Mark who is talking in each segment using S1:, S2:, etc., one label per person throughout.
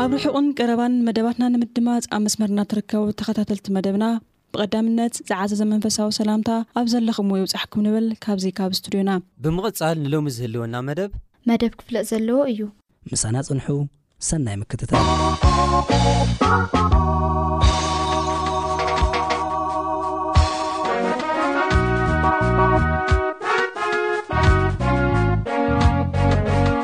S1: ኣብ
S2: ርሑቕን ቀረባን መደባትና ንምድማጽ ኣብ መስመርና ትርከቡ ተኸታተልቲ መደብና ብቐዳምነት ዝዓዘዘ መንፈሳዊ ሰላምታ ኣብ ዘለኹምዎ ይብጻሕኩም ንብል ካብዚ ካብ ስቱድዮና።
S3: ብምቕጻል ንሎሚ ዝህልወና መደብ።
S4: መደብ ክፍለጥ ዘለዎ እዩ።
S5: ምሳና ጽንሑ ሰናይ ምክትታል።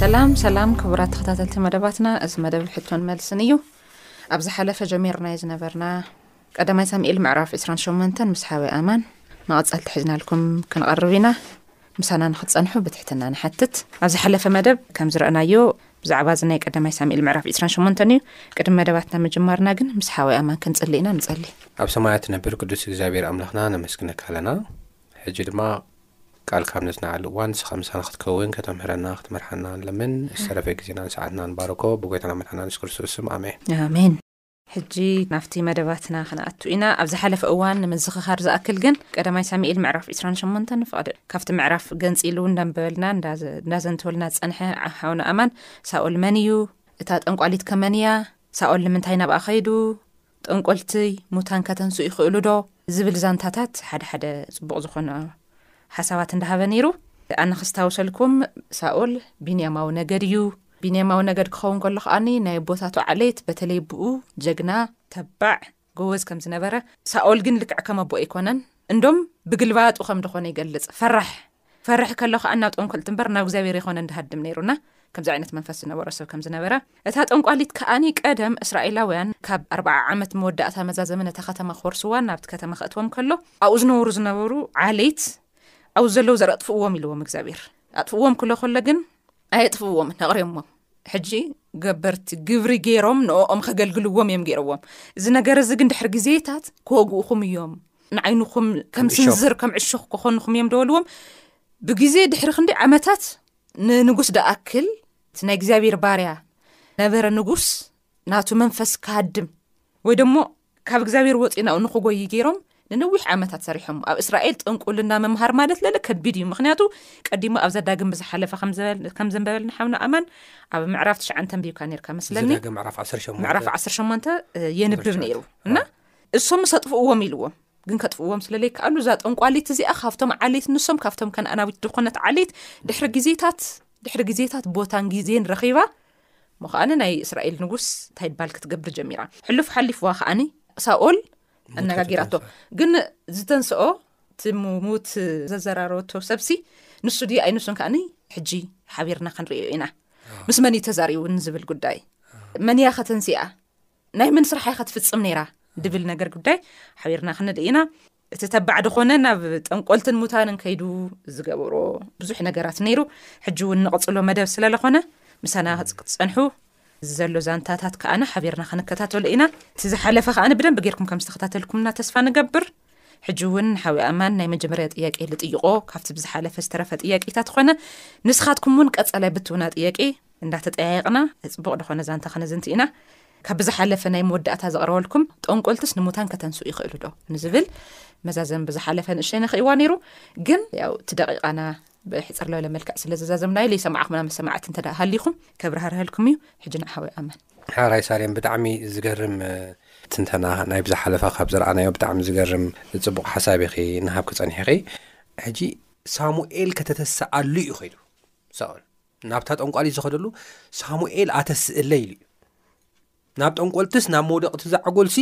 S6: ሰላም ሰላም ክቡራት ተኸታተልቲ መደባትና እዚ መደብ ሕቶን መልስን እዩ ኣብ ዝሓለፈ ጀሚርናዩ ዝነበርና ቀዳማይ ሳሙኤል ምዕራፍ ዕስራን ሸሞንተን ምስ ሓወይ ኣማን መቐጸልቲ ሒዝናልኩም ክንቐርብ ኢና። ምሳና ንኽትጸንሑ ብትሕትና ንሓትት። ኣብ ዝሓለፈ መደብ ከም ዝረእናዮ ብዛዕባ እዚ ናይ ቀዳማይ ሳሙኤል ምዕራፍ ዕስራን ሸሞንተን እዩ። ቅድሚ መደባትና ምጅማርና ግን ምስ ሓወይ ኣማን ክንጽሊ ኢና። ንጸሊ።
S7: ኣብ ሰማያት ትነብር ቅዱስ እግዚኣብሔር ኣምላኽና ነመስግነካ ኣለና። ሕጂ ድማ ቃልካ ኣብ ነጽንዓሉ እዋን ንስኻ ምሳና ክትከውን ከተምህረና ክትመርሓና ንለምን። ዝተረፈ ግዜናን ሰዓትናን ባርኮ። ብጐይታና መድሓና የሱስ ክርስቶስ ስም ኣሜን።
S6: ኣሜን። ሕጂ ናብቲ መደባትና ክንኣቱ ኢና። ኣብ ዝሓለፈ እዋን ንምዝኽኻር ዝኣክል ግን ቀዳማይ ሳሚኤል ምዕራፍ ዕስራን ሸሞንተን ንፍቐድ። ካብቲ ምዕራፍ ገንጺሉ እንዳንበበልና እንዳዘንተወልና ዝጸንሐ ሓውና ኣማን፣ ሳኦል መን ኢዩ? እታ ጠንቋሊትከ መን ኢያ? ሳኦል ንምንታይ ናብኣ ከይዱ? ጠንቆልትይ ሙታን ከተንስኡ ይኽእሉዶ? ዝብል ዛንታታት ሓደ ሓደ ጽቡቕ ዝኾኑ ሓሳባት እንዳሃበ ነይሩ። ኣነ ክስታውሰልኩም ሳኦል ቢንያማዊ ነገድ ኢዩ። ቢንያማዊ ነገድ ክኸውን ከሎ ከኣኒ ናይ ኣቦታቱ ዓሌት በተለይ ኣቡኡ ጀግና፣ ተባዕ፣ ጎወዝ ከም ዝነበረ ሳኦል ግን ልክዕ ከም ኣቡኡ ኣይኮነን እንዶም ብግልባጡ ከም ደኾነ ይገልጽ ፈራሕ ፈርሕ ከሎ ከኣ ናብ ጠንኮልቲ እምበር ናብ እግዚኣብሔር ኣይኮነን ድሃድም ነይሩ እና ከምዚ ዓይነት መንፈስ ዝነበሮ ሰብ ከም ዝነበረ እታ ጠንቋሊት ከኣኒ ቀደም እስራኤላውያን ካብ ኣርባዓ ዓመት መወዳእታ መዛዘመ ነታ ከተማ ክወርስዋ ናብቲ ከተማ ክእትዎም ከሎ ኣብኡ ዝነበሩ ዝነበሩ ዓሌት ኣብኡ ዘለዉ ዘረጥፍእዎም ኢልዎም እግዚኣብሔር ኣጥፍእዎም ክሎ ከሎ ግን ኣየጥፍዎም ነቕርዮሞም ሕጂ ገበርቲ ግብሪ ገይሮም ንኦም ከገልግልዎም እዮም ገይርዎም እዚ ነገር እዚ ግን ድሕሪ ግዜታት ክወግኡኹም እዮም ንዓይንኹም ከም ስንዝር ከም ዕሾኽ ክኾንኹም እዮም ደበልዎም ብግዜ ድሕሪ ክንዲ ዓመታት ንንጉስ ደኣክል እቲ ናይ እግዚኣብሔር ባርያ ነበረ ንጉስ ናቱ መንፈስ ክሃድም ወይ ደሞ ካብ እግዚኣብሔር ወፂኡ ናብኡ ንክጎይ ገይሮም ንነዊሕ ዓመታት ሰሪሖም ኣብ እስራኤል ጥንቁልና ምምሃር ማለት ለለ ከቢድ እዩ ምክንያቱ ቀዲሞ ኣብዛ ዳግም ብዝሓለፈ ከም ዘንበበልና ሓውና ኣማን ኣብ ምዕራፍ ትሽዓ ንተንቢብካ ነርካ መስለኒ
S7: ምዕራፍ
S6: ዓሰር ሸሞንተ የንብብ ነይሩ እና እሶም ምስ ኣጥፍእዎም ኢልዎም ግን ከጥፍእዎም ስለለይከኣሉ እዛ ጠንቋሊት እዚኣ ካብቶም ዓሌት ንሶም ካብቶም ከነኣናዊት ድኮነት ዓሌት ድሕሪ ግዜታት ድሕሪ ግዜታት ቦታን ግዜን ረኺባ እሞ ከኣኒ ናይ እስራኤል ንጉስ እንታይ ይባል ክትገብር ጀሚራ ሕሉፍ ሓሊፍዋ ከኣኒ ሳኦል ኣነጋጊራቶ ግን ዝተንስኦ እቲ ሙት ዘዘራረበቶ ሰብሲ ንሱ ድ ኣይ ንሱን ከኣኒ ሕጂ ሓቢርና ክንሪዮ ኢና ምስ መን እዩ ተዛሪቡ ንዝብል ጉዳይ መን እያ ከተንስኣ ናይ መን ስራሕ ኢኻ ትፍጽም ነይራ ድብል ነገር ጉዳይ ሓቢርና ክንርኢ ኢና እቲ ተባዕ ድኾነ ናብ ጠንቆልትን ሙታንን ከይዱ ዝገበሮ ብዙሕ ነገራት ነይሩ ሕጂ እውን ንቕጽሎ መደብ ስለ ዝኾነ ምሳና ክትጸንሑ ዘሎ ዛንታታት ከዓነ ሓቢርና ክንከታተሉ ኢና እቲ ዝሓለፈ ከዓ ብደንብ ጌርኩም ከም ዝተከታተልኩምና ተስፋ ንገብር ሕጂ እውን ሓዊ ኣማን ናይ መጀመርያ ጥያቄ ልጥይቆ ካብቲ ብዝሓለፈ ዝተረፈ ጥያቄታት ትኾነ ንስኻትኩም እውን ቀጸላይ ብትውና ጥያቄ እንዳተጠያየቕና ጽቡቕ ድኾነ ዛንታ ከነዝንቲ ኢና። ካብ ብዝሓለፈ ናይ መወዳእታ ዘቕረበልኩም ጠንቆልትስ ንሙታን ከተንስኡ ይኽእሉ ዶ ንዝብል መዛዘም ብዝሓለፈ ንእሸ ነክእዋ ነይሩ ግን ያው እቲ ደቂቓና ብሕፅር ለለ መልክዕ ስለ ዘዛዘምና ኢሉ ይሰማዕኹምና መሰማዕቲ እንተ ሃሊኹም ከብርሃርሃልኩም እዩ ሕጂ ንሓወ ኣመን
S7: ሓራይ ሳሌም ብጣዕሚ ዝገርም ትንተና ናይ ብዝሓለፈ ካብ ዝረኣናዮ ብጣዕሚ ዝገርም ፅቡቕ ሓሳብ ኢኺ ንሃብ ክፀኒሕኺ ሕጂ ሳሙኤል ከተተስኣሉ እዩ ኸይዱ ሳኦል ናብታ ጠንቋሊት ዝኸደሉ ሳሙኤል ኣተስእለ ኢሉ እዩ ናብ ጠንቆልትስ ናብ መውደቕቲ ዛዕጎልሲ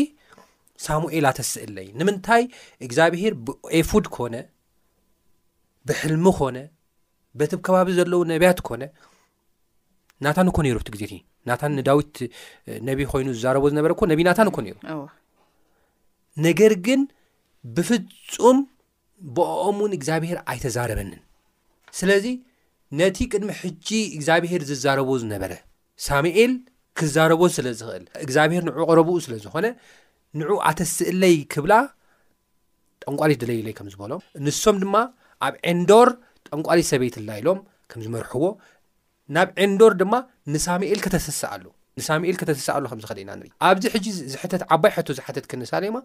S7: ሳሙኤል ኣተስእለይ ንምንታይ እግዚኣብሄር ብኤፉድ ኮነ ብሕልሚ ኮነ በቲ ከባቢ ዘለዉ ነብያት ኮነ ናታን እኮ ነይሩ ቲ ግዜ እቲ ናታን ንዳዊት ነቢ ኮይኑ ዝዛረቦ ዝነበረ እኮ ነቢ ናታን እኮ ነይሩ ነገር ግን ብፍፁም ብእኦም እውን እግዚኣብሄር ኣይተዛረበንን። ስለዚ ነቲ ቅድሚ ሕጂ እግዚኣብሄር ዝዛረቦ ዝነበረ፣ ሳሙኤል ክዛረቦ ስለ ዝኽእል፣ እግዚኣብሄር ንዑ ቐረብኡ ስለ ዝኾነ፣ ንዑ ኣተስእለይ ክብላ ጠንቋሊት ድለዩለይ ከም ዝበሎ፣ ንሶም ድማ ኣብ ዔንዶር ጠንቋሊት ሰበይቲ ኣላ ኢሎም ከም ዝመርሕዎ፣ ናብ ዔንዶር ድማ ንሳሙኤል ከተሰስኣሉ ንሳሙኤል ከተሰስኣሉ ከም ዝኸደ ኢና ንርኢ። ኣብዚ ሕጂ ዝሕተት ዓባይ ሕቶ ዝሓተትክኒ ሳሌማ፣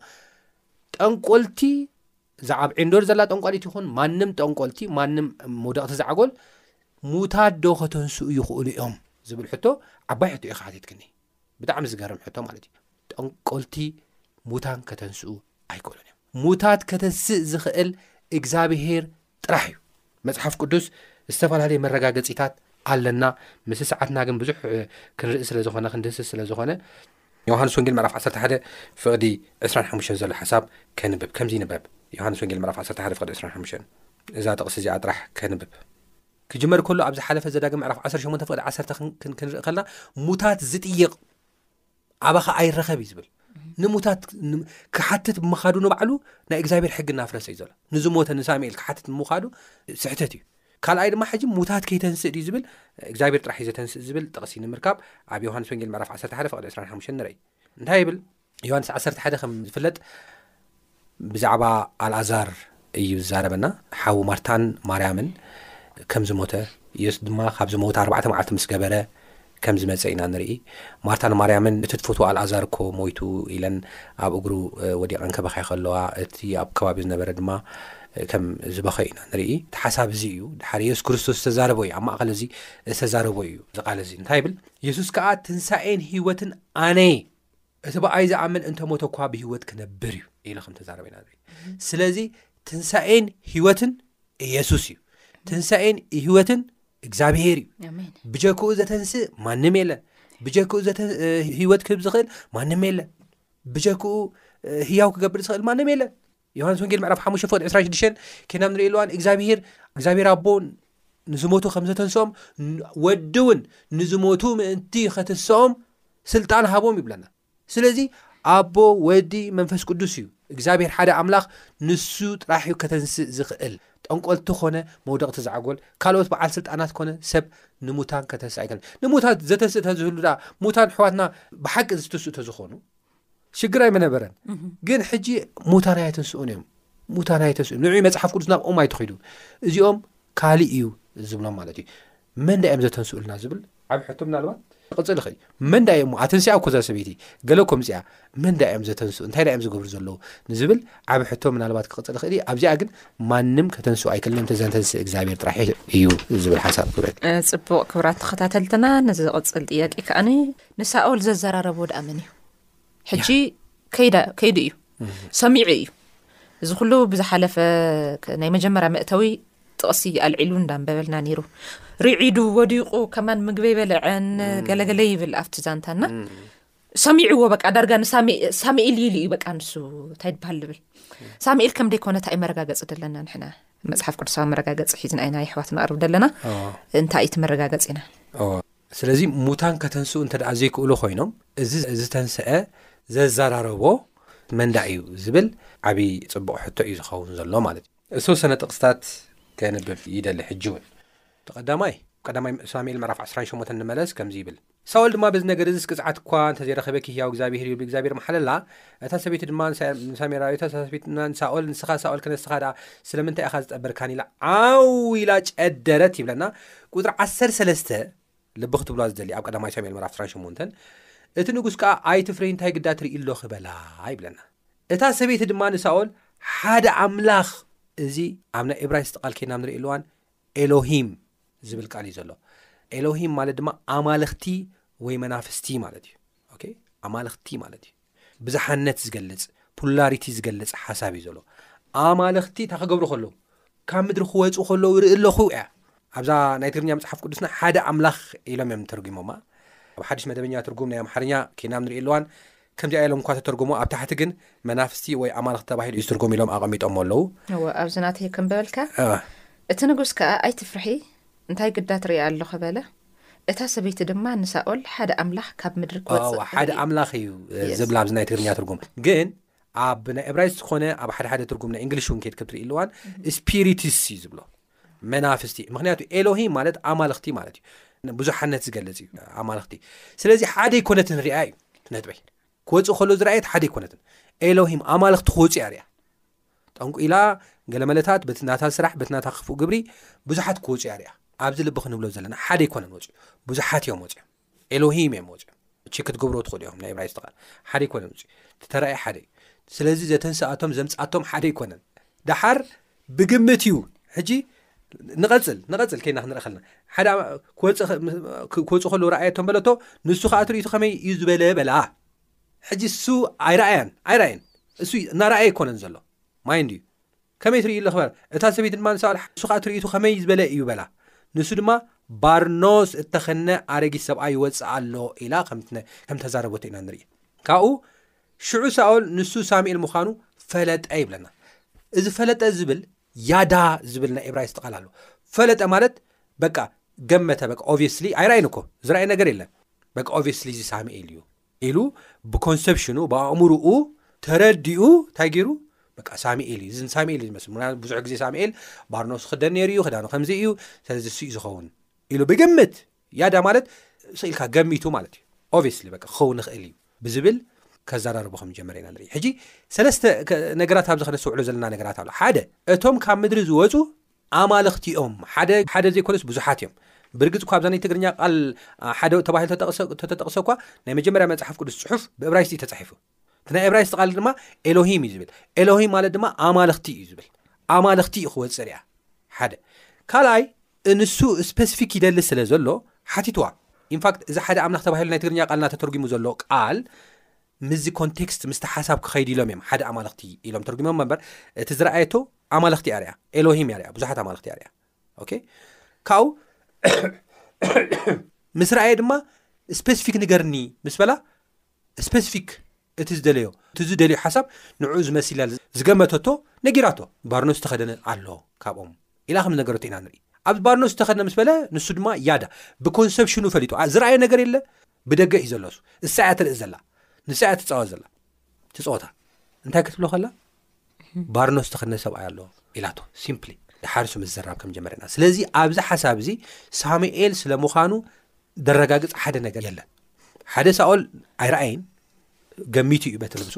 S7: ጠንቆልቲ እዛ ኣብ ዒንዶር ዘላ ጠንቋሊት ይኹን ማንም ጠንቆልቲ ማንም መውደቕቲ ዛዕጎል ሙታት ዶ ከተንስኡ ይኽእሉ እዮም ዝብል ሕቶ ዓባይ ሕቶ እዩ ሓቲትክኒ ብጣዕሚ ዝገርም ሕቶ ማለት እዩ ጠንቆልቲ ሙታን ከተንስኡ ኣይክእሉን እዮም ሙታት ከተስእ ዝኽእል እግዚኣብሄር ጥራሕ እዩ። መጽሓፍ ቅዱስ ዝተፈላለየ መረጋገጺታት ኣለና ምስ ሰዓትና ግን ብዙሕ ክንርኢ ስለ ዝኾነ ክንድህስስ ስለ ዝኾነ ዮሃንስ ወንጌል ምዕራፍ 11 ፍቕዲ 25 ዘሎ ሓሳብ ከንብብ ከምዚ ይንበብ ዮሃንስ ወንጌል ምዕራፍ 11 ፍቕዲ 25 እዛ ጥቕሲ እዚኣ ጥራሕ ከንብብ ክጅመር ከሎ ኣብ ዝሓለፈ ዘዳግም ምዕራፍ 18 ፍቕዲ 10 ክንርኢ ከልና ሙታት ዝጥይቕ ኣባኻ ኣይረኸብ እዩ ዝብል ንሙታት ክሓትት ብምኻዱ ንባዕሉ ናይ እግዚኣብሔር ሕጊ እናፍረሰ እዩ ዘሎ ንዝሞተ ንሳሙኤል ክሓትት ብምዃዱ ስሕተት እዩ ካልኣይ ድማ ሕጂ ሙታት ከይተንስእ ድዩ ዝብል እግዚኣብሔር ጥራሕ እዩ ዘተንስእ ዝብል ጥቕሲ ንምርካብ ኣብ ዮሃንስ ወንጌል ምዕራፍ 1ሓ ፍቅዲ 25 ንርእ እንታይ ይብል ዮሃንስ 1ሓ ከም ዝፍለጥ ብዛዕባ ኣልኣዛር እዩ ዝዛረበና። ሓዉ ማርታን ማርያምን ከም ዝሞተ፣ የሱስ ድማ ካብ ዝሞተ ኣርባዕተ መዓልቲ ምስ ገበረ ከም ዝመጸ ኢና ንርኢ። ማርታን ማርያምን እቲ ትፈትዎ ኣልኣዛር እኮ ሞይቱ ኢለን ኣብ እግሩ ወዲቐን ከበኽያ ከለዋ፣ እቲ ኣብ ከባቢኡ ዝነበረ ድማ ከም ዝበኸዩ ኢና ንርኢ። እቲ ሓሳብ እዚ እዩ። ድሓር የሱስ ክርስቶስ ዝተዛረቦ እዩ። ኣብ ማእከል እዚ ዝተዛረቦ እዩ እዚ ቃል እዚ። እንታይ ይብል? የሱስ ከኣ ትንሳኤን ህይወትን ኣነ እየ። እቲ ብኣይ ዝኣምን እንተ ሞተ እኳ ብህይወት ክነብር እዩ ኢለ ከም ተዛረበ ኢና ንርኢ ስለዚ ትንሳኤን ህይወትን ኢየሱስ እዩ ትንሳኤን ህይወትን እግዚኣብሄር እዩ ብጀክኡ ዘተንስእ ማንም የለን ብጀክኡ ህይወት ክህብ ዝኽእል ማንም የለን ብጀክኡ ህያው ክገብር ዝኽእል ማንም የለን ዮሃንስ ወንጌል ምዕራፍ ሓሙሽተ ፍቅድ 26 ኬናም ንሪኢ ኣለዋን እግዚኣብሄር እግዚኣብሄር ኣቦ ንዝሞቱ ከም ዘተንስኦም ወዲ እውን ንዝሞቱ ምእንቲ ከተስኦም ስልጣን ሃቦም ይብለና ስለዚ ኣቦ ወዲ መንፈስ ቅዱስ እዩ እግዚኣብሄር ሓደ ኣምላኽ ንሱ ጥራሕ እዩ ከተንስእ ዝኽእል ጠንቆልቲ ኮነ መውደቕቲ ዝዓጎል ካልኦት በዓል ስልጣናት ኮነ ሰብ ንሙታን ከተንስእ ኣይከል ንሙታት ዘተንስእተ ዝህሉ ዳኣ ሙታን ኣሕዋትና ብሓቂ ዝተስእተ ዝኾኑ ሽግር ኣይመነበረን ግን ሕጂ ሙታን ኣይተንስኡን እዮም ሙታን ኣይተንስኡ ንዑ መፅሓፍ ቅዱስ ናብ ኦም ኣይትኸይዱ እዚኦም ካሊእ እዩ ዝብሎም ማለት እዩ መን ዳእዮም ዘተንስኡልና ዝብል ዓብ ሕቶ ምናልባት ክቕፅል ይኽእል እዩ መን ዳእዮ ሞ ኣተንስያ ኮዛ ሰበይቲ ገለ ኮ ምፅያ መን ዳእዮም ዘተንስኡ እንታይ ዳእዮም ዝገብሩ ዘለዉ ንዝብል ዓብ ሕቶ ምናልባት ክቕፅል ይኽእል እዩ ኣብዚኣ ግን ማንም ከተንስኡ ኣይክልንም ተዘንተንስ እግዚኣብሔር ጥራሕ እዩ ዝብል ሓሳብ ክብረክ
S6: ፅቡቕ ክብራት ተኸታተልትና ንዝቕፅል ጥያቄ ከዓኒ ንሳኦል ዘዘራረቦ ድኣ መን እዩ ሕጂ ከይዱ እዩ ሰሚዑ እዩ እዚ ኩሉ ብዝሓለፈ ናይ መጀመርያ መእተዊ ጥቕሲ ኣልዒሉ እንዳንበበልና ነይሩ ርዒዱ ወዲቑ ከማን ምግቢ ይበልዐን ገለገለ ይብል ኣብቲ ዛንታና ሰሚዑዎ በቃ ዳርጋ ንሳሜኤል ኢሉ እዩ በቃ ንሱ እንታይ ድበሃል ዝብል ሳሜኤል ከም ደይኮነ ታ ዩ መረጋገፂ ደለና ንሕና መፅሓፍ ቅዱሳዊ መረጋገፂ ሒዝና ኢና ይሕዋት ንቅርብ ደለና እንታይ እዩ ቲ መረጋገፂ ኢና
S7: ስለዚ ሙታን ከተንስኡ እንተ ደኣ ዘይክእሉ ኮይኖም እዚ ዝተንስኤ ዘዘራርቦ መን ደኣ እዩ ዝብል ዓቢ ጽቡቕ ሕቶ እዩ ዝኸውን ዘሎ ማለት እዩ። እተወሰነ ጥቕስታት ከንብብ ይደሊ ሕጂ ውን። እቲ ቀዳማይ ቀዳማይ ሳሙኤል ምዕራፍ ዕስራን ሸሞንተን ንመለስ ከምዚ ይብል። ሳኦል ድማ በዚ ነገር እዝስ ቅጽዓት እኳ እንተ ዘይረኸበ ኪህያው እግዚኣብሄር እዩ ብእግዚኣብሄር ምሓለላ፣ እታ ሰበይቲ ድማ ንሳሜራዊ፣ እታ ሰበይቲ ንሳኦል፣ ንስኻ ሳኦል ከነስኻ ደኣ ስለምንታይ ኢኻ ዝጠበርካኒ? ኢላ ዓው ኢላ ጨደረት ይብለና። ቁጽሪ ዓሰርተ ሰለስተ ልቢ ክትብሏ ዝደሊ ኣብ ቀዳማይ ሳሙኤል ምዕራፍ ዕስራን ሸሞንተን እቲ ንጉስ ከኣ ኣይትፍረይ እንታይ ግዳ ትርኢ ኣሎኺ በላ ይብለና። እታ ሰበይቲ ድማ ንሳኦል ሓደ ኣምላኽ እዚ ኣብ ናይ እብራይስጢ ቃል ኪዳን ኣብ ንርእየሉ እዋን ኤሎሂም ዝብል ቃል እዩ ዘሎ። ኤሎሂም ማለት ድማ ኣማልኽቲ ወይ መናፍስቲ ማለት እዩ። ኣማልኽቲ ማለት እዩ ብዝሓነት ዝገልፅ ፑላሪቲ ዝገልፅ ሓሳብ እዩ ዘሎ ኣማልኽቲ እታ ክገብሩ ከለዉ ካብ ምድሪ ክወፁ ከለዉ ርኢ ኣለኹ እያ ኣብዛ ናይ ትግርኛ መፅሓፍ ቅዱስና ሓደ ኣምላኽ ኢሎም እዮም ተርጉሞማ ኣብ ሓድሽ መደበኛ ትርጉም ናይ ኣምሓርኛ ኬናም ንርኢ ኣለዋን ከምዚኣ ኢሎም እኳ ተተርጎሞ ኣብ ታሕቲ ግን መናፍስቲ ወይ ኣማልኽ ተባሂሉ እዩ ዝትርጎም ኢሎም ኣቐሚጦሞ ኣለዉ እወ
S6: ኣብዚ ናተይ ከምበበልካ እቲ ንጉስ ከዓ ኣይትፍርሒ እንታይ ግዳ ትርኣ ኣለኹ በለ እታ ሰበይቲ ድማ ንሳኦል ሓደ ኣምላኽ ካብ ምድሪ ክወጽእ ኣዋ
S7: ሓደ ኣምላኽ እዩ Yes። ዝብላ ኣብዚ ናይ ትግርኛ ትርጉም ግን ኣብ ናይ እብራይስጥ ኮነ ኣብ ሓደ ሓደ ትርጉም ናይ እንግሊሽ እውን ከይድ ክትርኢ ኣለዋን ስፒሪትስ እዩ ዝብሎ መናፍስቲ ምክንያቱ ኤሎሂም ማለት ኣማልኽቲ ማለት እዩ ብዙሓነት ዝገልጽ እዩ ኣማልኽቲ ስለዚ ሓደ ኣይኮነትን ሪኣ እዩ እቲ ነጥበይ ክወጽእ ከሎ ዝረኣየት ሓደ ኣይኮነትን ኤሎሂም ኣማልኽቲ ክወጽእ እያ ርያ ጠንቁ ኢላ ገለመለታት በቲ ናታ ስራሕ በቲ ናታ ክፉእ ግብሪ ብዙሓት ክወጽእ እያ ርያ ኣብዚ ልቢ ክንብሎ ዘለና ሓደ ኣይኮነን ወጽ ብዙሓት እዮም ወጽኦም ኤሎሂም እዮም ወጽኦም እ ክትገብሮ ትኽእሉ እዮም ናይ ብራይ ዝተቓል ሓደ ኣይኮነን ውጽ ተራእየ ሓደ እዩ ስለዚ ዘተንስኣቶም ዘምጻቶም ሓደ ኣይኮነን ደሓር ብግምት እዩ ሕጂ ንቐጽል ንቐጽል ከይና ክንርኢ ከለና ሓደ ክወጽእ ከሎ ረኣየቶም በለቶ ንሱ ከዓ ትርእቱ ከመይ እዩ ዝበለ በላ ሕጂ እሱ ኣይረኣያን ኣይረኣየን እሱ እናረኣየ ኣይኮነን ዘሎ ማይንድ እዩ ከመይ ትርእዩ ኣለክበር እታ ሰበይቲ ድማ ንሳ እሱ ከዓ ትርእቱ ከመይ ዝበለ እዩ በላ ንሱ ድማ ባርኖስ እተኸነ ኣረጊት ሰብኣይ ይወፅእ ኣሎ ኢላ ከም ተዛረበቶ ኢና ንርኢ ካብኡ ሽዑ ሳኦል ንሱ ሳሙኤል ምዃኑ ፈለጠ ይብለና። እዚ ፈለጠ ዝብል ያዳ ዝብል ናይ ኤብራይስጥ ቃል ኣሎ። ፈለጠ ማለት በቃ ገመተ በቃ ኦብስሊ ኣይራእይን እኮ ዝራእየ ነገር የለን በቃ ኦብስሊ እዚ ሳሙኤል እዩ ኢሉ ብኮንሰፕሽኑ ብኣእምርኡ ተረዲኡ እንታይ ገይሩ በቃ ሳሙኤል እዩ እዚ ሳሙኤል እዩ ዝመስል ምክንያቱ ብዙሕ ግዜ ሳሙኤል ባርኖስ ክደን ነይሩ እዩ ክዳኑ ከምዚ እዩ ስለዚ እሱ እዩ ዝኸውን ኢሉ ብግምት ያዳ ማለት ስኢልካ ገሚቱ ማለት እዩ ኦብስሊ በ ክኸውን ንኽእል እዩ ብዝብል ከዘራርቦ ከም ዝጀመረ ኢና ንርኢ ሕጂ ሰለስተ ነገራት ኣብዚ ከነስተውዕሎ ዘለና ነገራት ኣሎ ሓደ እቶም ካብ ምድሪ ዝወፁ ኣማልኽቲ ኦም ሓደ ዘይኮነስ ብዙሓት እዮም ብርግፅ እኳ ኣብዛናይ ትግርኛ ቃል ሓደ ተባሂሉ ተተጠቕሰ እኳ ናይ መጀመርያ መፅሓፍ ቅዱስ ፅሑፍ ብእብራይስጢ ተፃሒፉ እቲ ናይ ኤብራይስቲ ቃል ድማ ኤሎሂም እዩ ዝብል ኤሎሂም ማለት ድማ ኣማልኽቲ እዩ ዝብል ኣማልኽቲ እዩ ክወፅእ ርያ ሓደ ካልኣይ እንሱ ስፐስፊክ ይደሊ ስለ ዘሎ ሓቲትዋ ኢንፋክት እዚ ሓደ ኣምላኽ ተባሂሉ ናይ ትግርኛ ቃልና ተተርጉሙ ዘሎ ቃል ምስዚ ኮንቴክስት ምስቲ ሓሳብ ክኸይድ ኢሎም እዮም ሓደ ኣማልኽቲ ኢሎም ተርጉሞም መንበር እቲ ዝረኣየቶ ኣማልኽቲ እያ ርያ ኤሎሂም እያ ርያ ብዙሓት ኣማልኽቲ እያ ርያ ኦኬ ካብኡ ምስ ረኣየ ድማ ስፔስፊክ ንገርኒ ምስ በላ ስፐሲፊክ እቲ ዝደለዮ እቲ ዝደልዮ ሓሳብ ንዕኡ ዝመስል ኢላ ዝገመተቶ ነጊራቶ ባርኖስ ዝተኸደነ ኣሎ ካብኦም ኢላ ከም ዝነገረቶ ኢና ንርኢ ኣብ ባርኖስ ዝተኸድነ ምስ በለ ንሱ ድማ ያዳ ብኮንሰፕሽኑ ፈሊጡ ዝረኣየ ነገር የለ ብደገ እዩ ዘሎሱ እሳ እያ ትርኢ ዘላ ንሳ እያ ትፃወት ዘላ ትፀወታ እንታይ ክትብሎ ከላ ባርኖ ዝተኸድነ ሰብኣይ ኣሎ ኢላቶ ሲምፕሊ ድሓርሱ ምዝራብ ከም ጀመረና ስለዚ ኣብዚ ሓሳብ እዚ ሳሙኤል ስለ ምዃኑ ደረጋግፅ ሓደ ነገር የለን ሓደ ሳኦል ኣይረኣይን ገሚቱ እዩ በቲ ልብሱ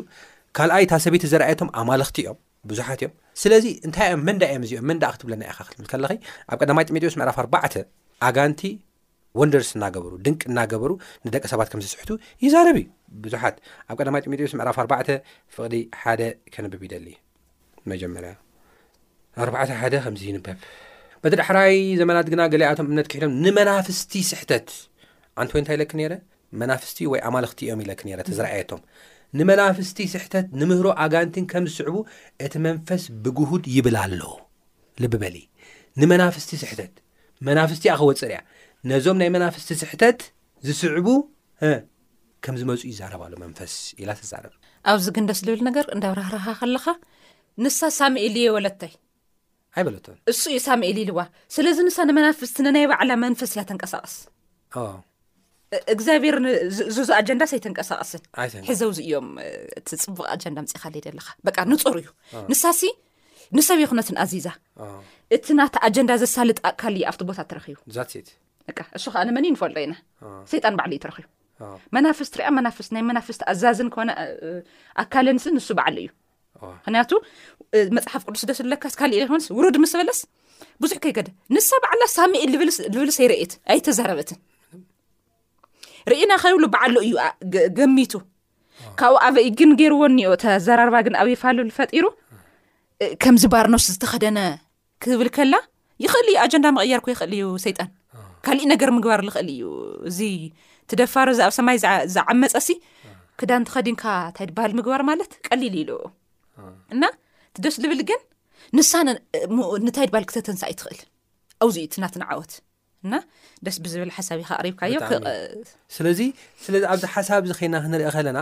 S7: ካልኣይ እታ ሰበይቲ ዘረኣየቶም ኣማልኽቲ እዮም ብዙሓት እዮም ስለዚ እንታይ እዮም መንዳ እዮም እዚኦም መንዳ ክትብለና ኢኻ ክትብል ከለኸ ኣብ ቀዳማይ ጢሞቴዎስ ምዕራፍ ኣርባዕተ ኣጋንቲ ወንደርስ እናገበሩ ድንቂ እናገበሩ ንደቂ ሰባት ከም ዝስሕቱ ይዛረብ እዩ ብዙሓት ኣብ ቀዳማይ ጢሞቴዎስ ምዕራፍ ኣርባዕተ ፍቕዲ ሓደ ከንብብ ይደሊ መጀመርያ ኣርባዕተ ሓደ ከምዚ ይንበብ በቲ ዳሕራይ ዘመናት ግና ገሊኣቶም እምነት ክሒዶም ንመናፍስቲ ስሕተት ኣንቲ ወይ እንታይ ኢለክ ነረ መናፍስቲ ወይ ኣማልኽቲ እዮም ኢለክ ነረ ተዝረኣየቶም ንመናፍስቲ ስሕተት ንምህሮ ኣጋንቲን ከም ዝስዕቡ እቲ መንፈስ ብግሁድ ይብል ኣሎ ልቢ በሊ ንመናፍስቲ ስሕተት መናፍስቲ እያ ክወፅር እያ ነዞም ናይ መናፍስቲ ስሕተት ዝስዕቡ እ ከም ዝመፁ ይዛረብ ኣሎ መንፈስ ኢላ ትዛረብ
S6: ኣብዚ ግን ደስ ልብል ነገር እንዳብራህራኻ ከለኻ ንሳ ሳሙኤል እየ ወለተይ
S7: ኣይበለቶን
S6: እሱ እዩ ሳሙኤል ኢልዋ ስለዚ ንሳ ንመናፍስቲ ንናይ ባዕላ መንፈስ እያ ተንቀሳቐስ እግዚኣብሔር ንዝዙ ኣጀንዳስ ኣይተንቀሳቀስን ሕዘውዚ እዮም እቲ ፅቡቅ ኣጀንዳ ምፅኢካ ለይ ዘለካ በቃ ንፁር እዩ ንሳሲ ንሰብ የኩነትን ኣዚዛ እቲ ናቲ ኣጀንዳ ዘሳልጥ ኣካል እዩ ኣብቲ ቦታ ትረኪቡ እሱ ከዓ ንመን ንፈልጦ ኢና ሰይጣን ባዕሉ እዩ ትረኪቡ መናፍስት ሪኣ መናፍስት ናይ መናፍስት ኣዛዝን ኮነ ኣካልን ንሱ ባዕሉ እዩ ምክንያቱ መፅሓፍ ቅዱስ ደስ ዝለካስ ካሊእ ይኮንስ ውሩድ ምስ በለስ ብዙሕ ከይገደ ንሳ በዓላ ሳሚኤል ልብል ሰይረኤት ኣይተዛረበትን ርኢና ከይብሉ በዓሉ እዩ ገሚቱ ካብኡ ኣበይ ግን ገይርዎ እኒኦ ተዘራርባ ግን ኣብይ ፋሉል ፈጢሩ ከምዚ ባርኖስ ዝተኸደነ ክብል ከላ ይኽእል እዩ ኣጀንዳ ምቕያር ኮ ይኽእል እዩ ሰይጣን ካሊእ ነገር ምግባር ዝኽእል እዩ እዚ ትደፋሮ ዚ ኣብ ሰማይ ዝዓመፀሲ ክዳን ትኸዲንካ እንታይ ድበሃል ምግባር ማለት ቀሊል ኢሉ እና ትደስ ዝብል ግን ንሳ ንታይ ድበሃል ክተተንሳ ይትኽእል ኣውዚኡ እቲ ናትንዓወት እና ደስ ብዝብል ሓሳብ ኢካ ኣቅሪብካዮ
S7: ስለዚ ስለዚ ኣብዚ ሓሳብ እዚ ከይና ክንሪኦ ከለና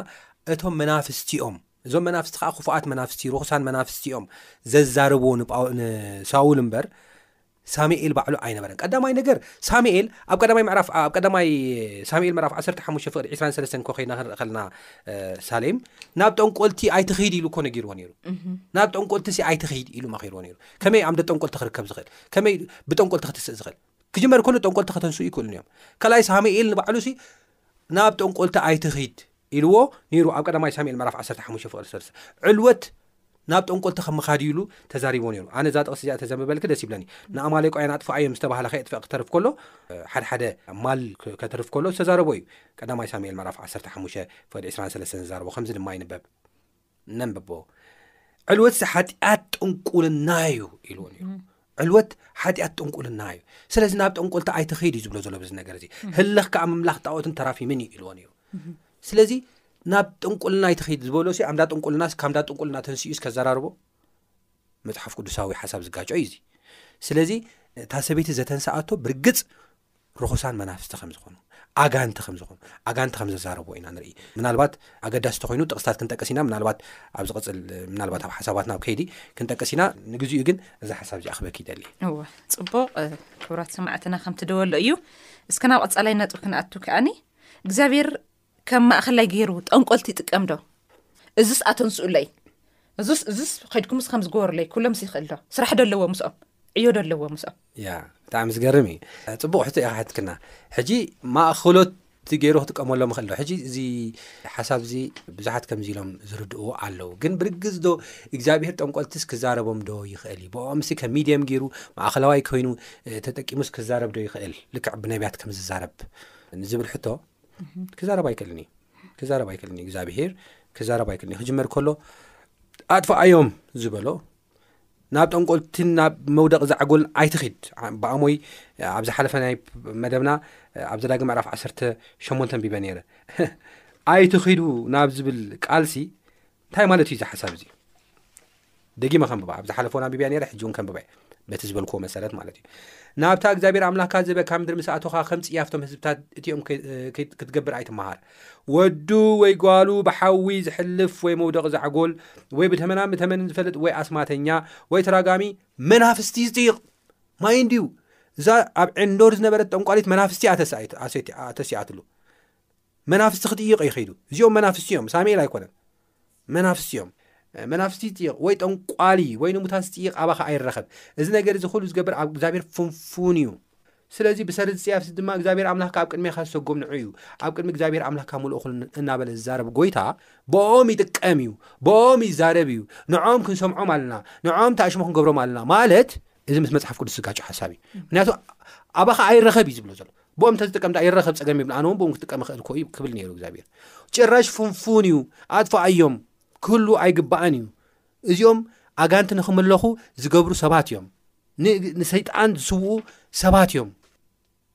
S7: እቶም መናፍስቲ ኦም እዞም መናፍስቲ ከዓ ክፉኣት መናፍስቲ ርኩሳን መናፍስቲ ኦም ዘዛርብዎ ንሳውል እምበር ሳሙኤል ባዕሉ ኣይነበረን ቀዳማይ ነገር ሳሙኤል ኣብ ቀዳማይ ምዕራፍ ኣብ ቀዳማይ ሳሙኤል ምዕራፍ 15 ፍቅሪ 23 ኮ ከይና ክንርኢ ከለና ሳሌም ናብ ጠንቆልቲ ኣይትኸይድ ኢሉ እኮ ነጊርዎ ነይሩ ናብ ጠንቆልቲ ሲ ኣይትኸይድ ኢሉ መኺርዎ ነይሩ ከመይ ኣምደ ጠንቆልቲ ክርከብ ዝኽእል ከመይ ብጠንቆልቲ ክትስእ ዝኽእል ክጅመር ከሉ ጠንቆልቲ ከተንስኡ ይክእሉን እዮም ካልኣይ ሳሙኤል ንባዕሉ ሲ ናብ ጠንቆልቲ ኣይትኺድ ኢልዎ ነይሩ ኣብ ቀዳማይ ሳሙኤል መራፍ 15 ፍቅሪ ሰሰ ዕልወት ናብ ጠንቆልቲ ከም ምኻዲ ኢሉ ተዛሪቦ ነይሩ ኣነ እዛ ጥቕስ እዚኣ ተዘንብበልክ ደስ ይብለኒ ንኣማሌቋያን ኣጥፍኣ እዮም ዝተባህለ ከየጥፍአ ክተርፍ ከሎ ሓደሓደ ማል ከተርፍ ከሎ ዝተዛረቦ እዩ ቀዳማይ ሳሙኤል መራፍ 15 ፍቅዲ 23 ዝዛረቦ ከምዚ ድማ ይንበብ ነንብቦ ዕልወት ሓጢኣት ጥንቁልና እዩ ኢልዎ ነሩ ዕልወት ሓጢኣት ጥንቁልና እዩ ስለዚ ናብ ጠንቆልቲ ኣይትኸይድ እዩ ዝብሎ ዘሎ ብዚ ነገር እዚ ህልኽ ከዓ ምምላኽ ጣዖትን ተራፊምን እዩ ኢልዎ ነሩ ስለዚ ናብ ጥንቁልና ኣይትኸይድ ዝበሎ ኣምዳ ጥንቁልና ካብዳ ጥንቁልና ተንስኡ ዝከዘራርቦ መፅሓፍ ቅዱሳዊ ሓሳብ ዝጋጮ እዩ እዚ ስለዚ እታ ሰበይቲ ዘተንስኣቶ ብርግፅ ርኹሳን መናፍስቲ ከም ዝኾኑ ኣጋንቲ ከም ዝኾኑ ኣጋንቲ ከም ዘዛረብዎ ኢና ንርኢ ምናልባት ኣገዳሲ እተኮይኑ ጥቕስታት ክንጠቅስ ኢና ምናልባት ኣብ ዝቕፅል ምናልባት ኣብ ሓሳባትና ብ ከይዲ ክንጠቅስ ኢና ንግዜኡ ግን እዚ ሓሳብ እዚኣ ክበክ ይደሊ
S6: እወ ፅቡቕ ክብራት ሰማዕትና ከምትደወሎ እዩ እስከ ናብ ቐፃላይ ነጥብ ክንኣቱ ከዓኒ እግዚኣብሔር ከም ማእኸላይ ገይሩ ጠንቆልቲ ይጥቀም ዶ እዙስ ኣተንስኡለይ እዙስ እዙስ ከድኩምስ ከም ዝገበሩለይ ኩሎምስ ይኽእል ዶ ስራሕ ዶ ኣለዎ ምስኦም ዕዮ ዶ ኣለዎ ምስኦም
S7: ያ ብጣዕሚ ዝገርም እዩ ፅቡቅ ሕቶ ኢካ ሕትክና ሕጂ ማእኸሎት ገይሩ ክጥቀመሎ ምክእል ዶ ሕጂ እዚ ሓሳብ እዚ ብዙሓት ከምዚ ኢሎም ዝርድእዎ ኣለዉ ግን ብርግዝ ዶ እግዚኣብሄር ጠንቆልትስ ክዛረቦም ዶ ይኽእል እዩ ብኦምሲ ከም ሚድየም ገይሩ ማእኸላዋይ ኮይኑ ተጠቂሙስ ክዛረብ ዶ ይኽእል ልክዕ ብነብያት ከም ዝዛረብ ንዝብል ሕቶ ክዛረብ ኣይክልን እዩ ክዛረብ ኣይክልን እዩ እግዚኣብሄር ክዛረብ ኣይክልን እዩ ክጅመር ከሎ ኣጥፋኣዮም ዝበሎ ናብ ጠንቆልትን ናብ መውደቂ ዛዕጎልን ኣይትኺድ ብኣሞይ ኣብ ዝሓለፈ ናይ መደብና ኣብ ዘዳጊ ምዕራፍ 1ተ8 ቢበ ነይረ ኣይትኺዱ ናብ ዝብል ቃልሲ እንታይ ማለት እዩ እዚ ሓሳብ እዚ ደጊመ ከንብባ ኣብ ዝሓለፈውን ኣንቢብያ ነረ ሕጂ እውን ከንብባ በቲ ዝበልክዎ መሰረት ማለት እዩ ናብታ እግዚኣብሔር ኣምላካ ዝበካ ምድሪ ምስ ኣቶኻ ከም ፅያፍቶም ህዝብታት እቲኦም ክትገብር ኣይትመሃር ወዱ ወይ ጓሉ ብሓዊ ዝሕልፍ ወይ መውደቂ ዛዕጎል ወይ ብተመና ብተመን ዝፈልጥ ወይ ኣስማተኛ ወይ ተራጋሚ መናፍስቲ ዝጥይቕ ማይ እንድዩ እዛ ኣብ ዕንዶር ዝነበረት ጠንቋሊት መናፍስቲ ኣተሲኣትሉ መናፍስቲ ክጥይቕ እዩ ከይዱ እዚኦም መናፍስቲ እዮም ሳሙኤል ኣይኮነን መናፍስቲ እዮም መናፍስቲ ይጥይቕ ወይ ጠንቋሊ ወይ ንሙታት ዝጥይቕ ኣባኻ ኣይረኸብ እዚ ነገር እዚ ኩሉ ዝገብር ኣብ እግዚኣብሔር ፍንፉን እዩ ስለዚ ብሰሪ ዝፅያፍሲ ድማ እግዚኣብሔር ኣምላኽካ ኣብ ቅድሜኻ ዝሰጎም ንዑ እዩ ኣብ ቅድሚ እግዚኣብሔር ኣምላኽካ ምልኦ ኩሉ እናበለ ዝዛረብ ጎይታ ብኦም ይጥቀም እዩ ብኦም ይዛረብ እዩ ንዖም ክንሰምዖም ኣለና ንዖም ተኣሽሞ ክንገብሮም ኣለና ማለት እዚ ምስ መፅሓፍ ቅዱስ ዝጋጮ ሓሳብ እዩ ምክንያቱ ኣባኻ ኣይረኸብ እዩ ዝብሎ ዘሎ ብኦም እንተዝጥቀም ዳኣ ይረኸብ ጸገም ይብሉ ኣነ እውን ብኦም ክጥቀም ይኽእል ኮ እዩ ክብል ነይሩ እግዚኣብሔር ጭራሽ ፍንፉን እዩ ኣጥፋኣዮም ክህሉ ኣይግባእን እዩ እዚኦም ኣጋንቲ ንክምለኹ ዝገብሩ ሰባት እዮም ንሰይጣን ዝስውኡ ሰባት እዮም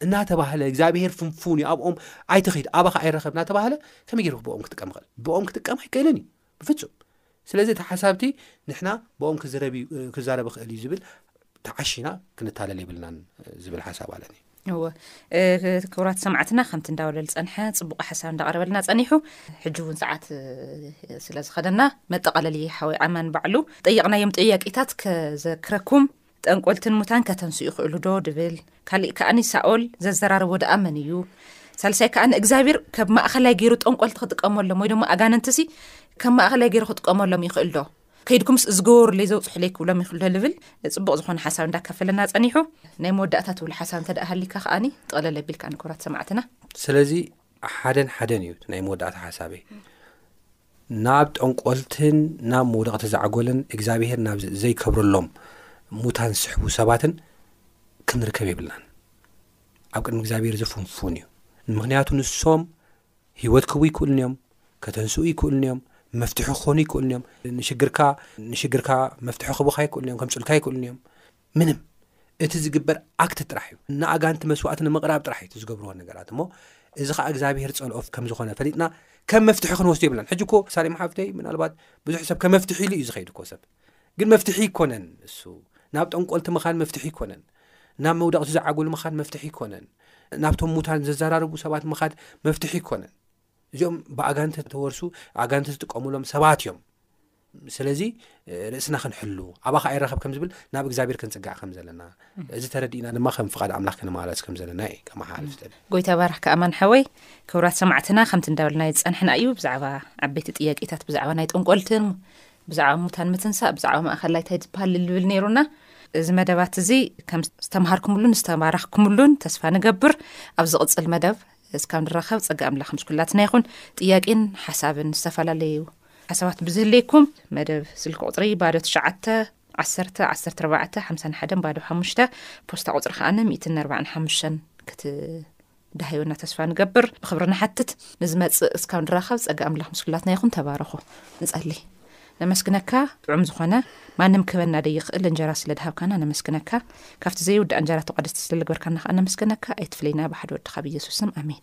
S7: እናተባህለ እግዚኣብሄር ፍንፉን እዩ ኣብኦም ኣይትኺድ ኣባኻ ኣይረኸብ እናተባህለ ከመይ ገይሩ ብኦም ክጥቀም ይኽእል ብኦም ክጥቀም ኣይክእልን እዩ ብፍጹም። ስለዚ እቲ ሓሳብቲ ንሕና ብኦም ክዛረብ ይኽእል እዩ ዝብል ተዓሺና ክንታለል የብልናን ዝብል ሓሳብ ኣለኒ።
S6: እወ ክብራት ሰማዕትና ከምቲ እንዳበለ ዝፀንሐ ፅቡቅ ሓሳብ እንዳቀረበልና ፀኒሑ ሕጂ እውን ሰዓት ስለዝኸደና መጠቃለሊ ሓወይ ዓማን ባዕሉ ጠየቅናዮም ጥያቄታት ከዘክረኩም ጠንቈልትን ሙታን ከተንስኡ ይኽእሉዶ ድብል ካሊእ ከኣኒ ሳኦል ዘዘራረቦ ደኣ መን እዩ ሳልሳይ ከኣ ንእግዚኣብሔር ከብ ማእኸላይ ገይሩ ጠንቈልቲ ክጥቀመሎም ወይ ድማ ኣጋንንትሲ ከም ማእኸላይ ገይሩ ክጥቀመሎም ይኽእልዶ ከይድኩምስ እዝገበሩለይ ዘውፅሑለይ ክብሎም ይኽእልዶ ልብል ፅቡቕ ዝኾነ ሓሳብ እንዳካፈለና ፀኒሑ ናይ መወዳእታ ትብሉ ሓሳብ እንተ ደኣ ሃሊካ ከኣኒ ጠቕለል ኣቢልካ ንክብራት ሰማዕትና
S7: ስለዚ ሓደን ሓደን እዩ ናይ መወዳእታ ሓሳበይ ናብ ጠንቆልትን ናብ መውደቕቲ ዛዕጎልን እግዚኣብሄር ናብ ዘይከብረሎም ሙታን ዝስሕቡ ሰባትን ክንርከብ የብልናን ኣብ ቅድሚ እግዚኣብሄር ዝፍንፉን እዩ ንምኽንያቱ ንሶም ህይወት ክህቡ ይክእሉን እዮም ከተንስኡ ይክእሉን እዮም መፍትሒ ክኾኑ ይክእሉን እዮም ንሽግርካ ንሽግርካ መፍትሒ ክህቡካ ይክእሉን እዮም ከምፅሉካ ይክእሉን እዮም ምንም እቲ ዝግበር ኣክት ጥራሕ እዩ ንኣጋንቲ መስዋእቲ ንምቕራብ ጥራሕ እቲ ዝገብርዎ ነገራት እሞ እዚ ከዓ እግዚኣብሄር ፀልኦፍ ከም ዝኾነ ፈሊጥና ከም መፍትሒ ክንወስዶ የብልናን ሕጂ እኮ ሳሌም ሓፍተይ ምናልባት ብዙሕ ሰብ ከም መፍትሒ ኢሉ እዩ ዝኸይድ እኮ ሰብ ግን መፍትሒ ይኮነን እሱ ናብ ጠንቆልቲ ምኻን መፍትሒ ይኮነን ናብ መውዳቕቲ ዝዓጉል ምኻን መፍትሒ ይኮነን ናብቶም ሙታን ዘዘራርቡ ሰባት ምኻድ መፍትሒ ይኮነን እዚኦም ብኣጋንቲ ተወርሱ ኣጋንቲ ዝጥቀሙሎም ሰባት እዮም ስለዚ ርእስና ክንሕሉ ኣባካ ኣይረከብ ከም ዝብል ናብ እግዚኣብሔር ክንፅጋዕ ከም ዘለና እዚ ተረዲእና ድማ ከም ፍቓድ ኣምላኽ ክንማለስ ከም ዘለና ዩ ከመሓልፍ ዝደለ
S6: ጎይታ ባራሕ ከኣማን ሓወይ ክብራት ሰማዕትና ከምቲ እንዳበልና ዝፀንሕና እዩ ብዛዕባ ዓበይቲ ጥያቄታት ብዛዕባ ናይ ጠንቆልትን ብዛዕባ ሙታን ምትንሳእ ብዛዕባ ማእኸል ላይታይ ዝበሃል ልብል ነይሩና እዚ መደባት እዚ ከም ዝተምሃርኩምሉን ዝተባራኽኩምሉን ተስፋ ንገብር ኣብ ዝቕፅል መደብ እስካብ ንራኸብ ፀጋ ኣምላኽ ምስ ኩላትና ይኹን ጥያቄን ሓሳብን ዝተፈላለዩ ሓሳባት ብዝህልየኩም መደብ ስልኪ ቁፅሪ ባዶ ትሽዓተ ዓሰርተ ዓሰርተ ኣርባዕተ ሓምሳን ሓደን ባዶ ሓሙሽተ ፖስታ ቁፅሪ ከዓነ ሚእትን ኣርባዕን ሓሙሽተን ክትዳሃዩና ተስፋ ንገብር ብክብሪ ንሓትት ንዝመፅእ እስካብ ንራኸብ ፀጋ ኣምላኽ ምስ ኩላትና ይኹን ተባረኹ ንፀሊ ነመስግነካ ጥዑም ዝኾነ ማንም ክህበና ደይኽእል እንጀራ ስለ ድሃብካና ነመስግነካ ካብቲ ዘይውዳእ እንጀራ ተቋደስቲ ስለ ልግበርካና ከዓ ነመስገነካ ኣይትፍለይና ብሓደ ወድካ ብየሱስ ስም ኣሜን